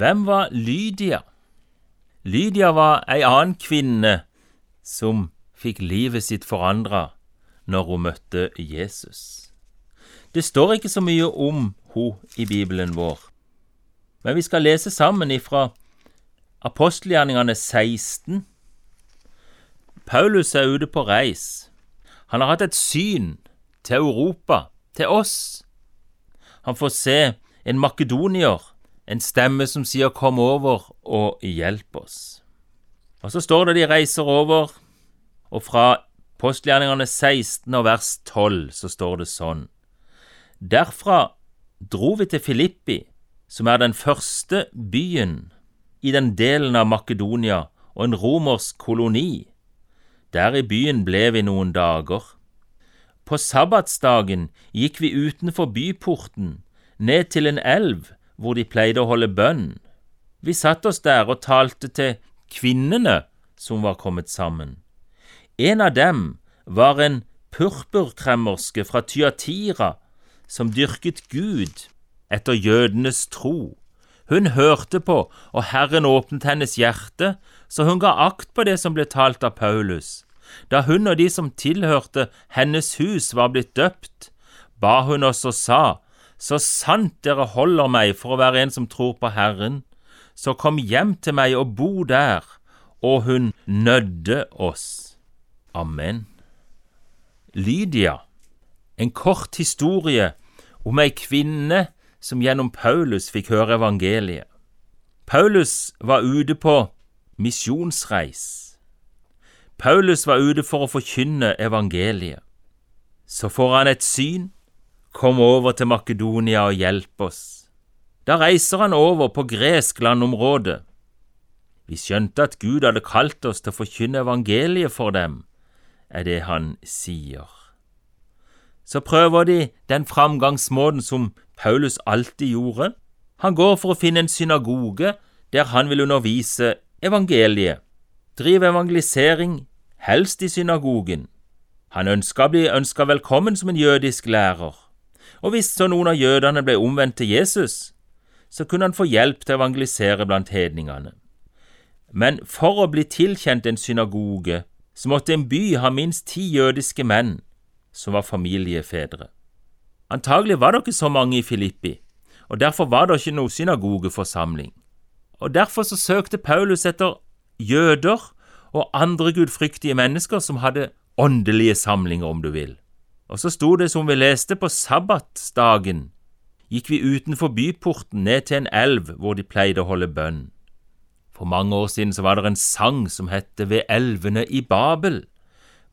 Hvem var Lydia? Lydia var ei annen kvinne som fikk livet sitt forandra når hun møtte Jesus. Det står ikke så mye om hun i Bibelen vår, men vi skal lese sammen ifra apostelgjerningene 16. Paulus er ute på reis. Han har hatt et syn til Europa, til oss. Han får se en makedonier, en stemme som sier 'kom over og hjelp oss'. Og så står det de reiser over, og fra postgjerningene 16 og vers 12 så står det sånn. Derfra dro vi til Filippi, som er den første byen i den delen av Makedonia og en romersk koloni. Der i byen ble vi noen dager. På sabbatsdagen gikk vi utenfor byporten, ned til en elv hvor de pleide å holde bønn. Vi satte oss der og talte til kvinnene som var kommet sammen. En av dem var en purpurkremmerske fra Tyatira som dyrket Gud etter jødenes tro. Hun hørte på, og Herren åpnet hennes hjerte, så hun ga akt på det som ble talt av Paulus. Da hun og de som tilhørte hennes hus var blitt døpt, ba hun oss og sa, Så sant dere holder meg for å være en som tror på Herren, så kom hjem til meg og bo der. Og hun nødde oss. Amen. Lydia, en kort historie om ei kvinne som gjennom Paulus fikk høre evangeliet. Paulus var ute på misjonsreis. Paulus var ute for å forkynne evangeliet. Så får han et syn, kom over til Makedonia og hjelp oss. Da reiser han over på gresk landområde. Vi skjønte at Gud hadde kalt oss til å forkynne evangeliet for dem, er det han sier. Så prøver de den framgangsmåten som Paulus alltid gjorde. Han går for å finne en synagoge der han vil undervise evangeliet, drive evangelisering, helst i synagogen. Han ønska å bli ønska velkommen som en jødisk lærer, og hvis så noen av jødene ble omvendt til Jesus, så kunne han få hjelp til å evangelisere blant hedningene. Men for å bli tilkjent en synagoge, så måtte en by ha minst ti jødiske menn som var familiefedre. Antagelig var det ikke så mange i Filippi, og derfor var det ikke noe synagogeforsamling. Og Derfor så søkte Paulus etter jøder og andre gudfryktige mennesker som hadde åndelige samlinger, om du vil. Og så sto det som vi leste, på sabbatsdagen gikk vi utenfor byporten ned til en elv hvor de pleide å holde bønn. For mange år siden så var det en sang som het Ved elvene i Babel,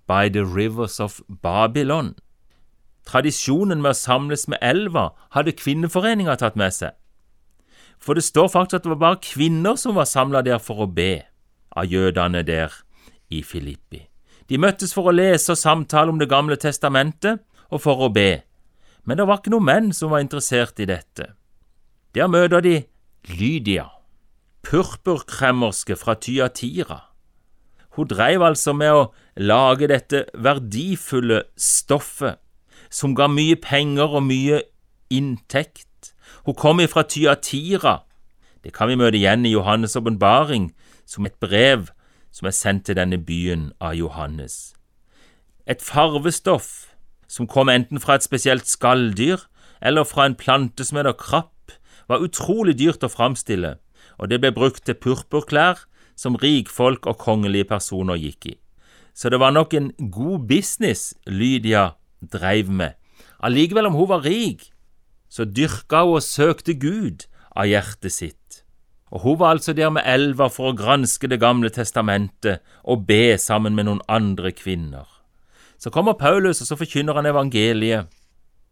By the Rivers of Babylon. Tradisjonen med å samles med elva hadde kvinneforeninga tatt med seg. For det står faktisk at det var bare kvinner som var samla der for å be, av jødene der i Filippi. De møttes for å lese og samtale om Det gamle testamentet og for å be, men det var ikke noen menn som var interessert i dette. Der møter de Lydia purpurkremmerske fra Tyatira. Hun dreiv altså med å lage dette verdifulle stoffet, som ga mye penger og mye inntekt. Hun kom ifra Tyatira. Det kan vi møte igjen i Johannes' åpenbaring, som et brev som er sendt til denne byen av Johannes. Et farvestoff som kom enten fra et spesielt skalldyr eller fra en plante som heter krapp, var utrolig dyrt å framstille og det ble brukt til purpurklær som rikfolk og kongelige personer gikk i. Så det var nok en god business Lydia dreiv med. Allikevel, om hun var rik, så dyrka hun og søkte Gud av hjertet sitt. Og hun var altså der med elva for å granske Det gamle testamentet og be sammen med noen andre kvinner. Så kommer Paulus, og så forkynner han evangeliet,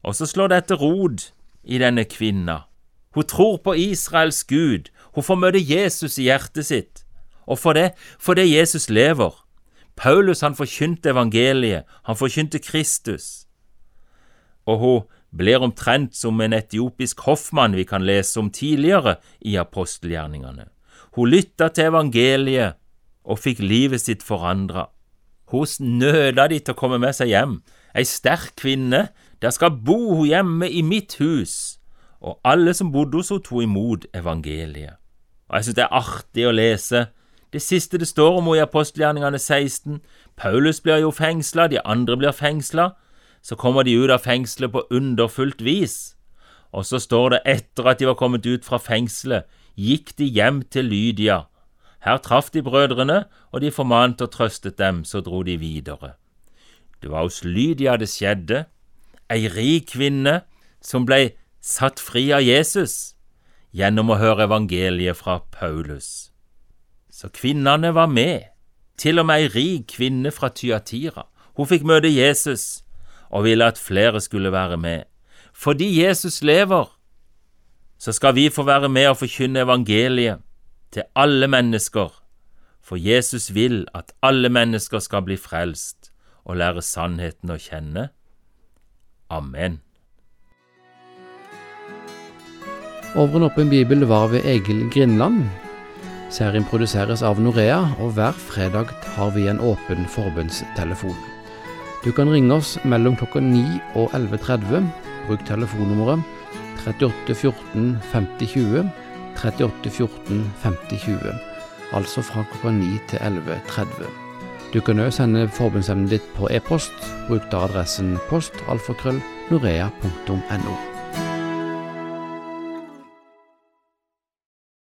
og så slår dette rod i denne kvinna. Hun tror på Israels Gud, hun får møte Jesus i hjertet sitt, og for det, fordi Jesus lever. Paulus han forkynte evangeliet, han forkynte Kristus, og hun blir omtrent som en etiopisk hoffmann vi kan lese om tidligere i apostelgjerningene. Hun lytta til evangeliet og fikk livet sitt forandra. Hun nøda de til å komme med seg hjem. Ei sterk kvinne, der skal bo hun hjemme i mitt hus. Og alle som bodde hos henne, tok imot evangeliet. Og jeg synes det er artig å lese. Det siste det står om henne i apostelgjerningene 16. Paulus blir jo fengsla, de andre blir fengsla. Så kommer de ut av fengselet på underfullt vis. Og så står det etter at de var kommet ut fra fengselet, gikk de hjem til Lydia. Her traff de brødrene, og de formante og trøstet dem, så dro de videre. Det var hos Lydia det skjedde, ei rik kvinne som blei satt fri av Jesus gjennom å høre evangeliet fra Paulus. Så kvinnene var med, til og med ei rik kvinne fra Tyatira. Hun fikk møte Jesus og ville at flere skulle være med. Fordi Jesus lever, så skal vi få være med og forkynne evangeliet til alle mennesker, for Jesus vil at alle mennesker skal bli frelst og lære sannheten å kjenne. Amen. Over en åpen bibel var ved Egil Grindland. Serien produseres av Norea, og hver fredag har vi en åpen forbundstelefon. Du kan ringe oss mellom klokka 9 og 11.30. Bruk telefonnummeret 38 14 50 20. 38 14 50 20. Altså fra klokka 9 til 11.30. Du kan òg sende forbundsemnet ditt på e-post. Bruk da adressen postalfakrøll norea.no.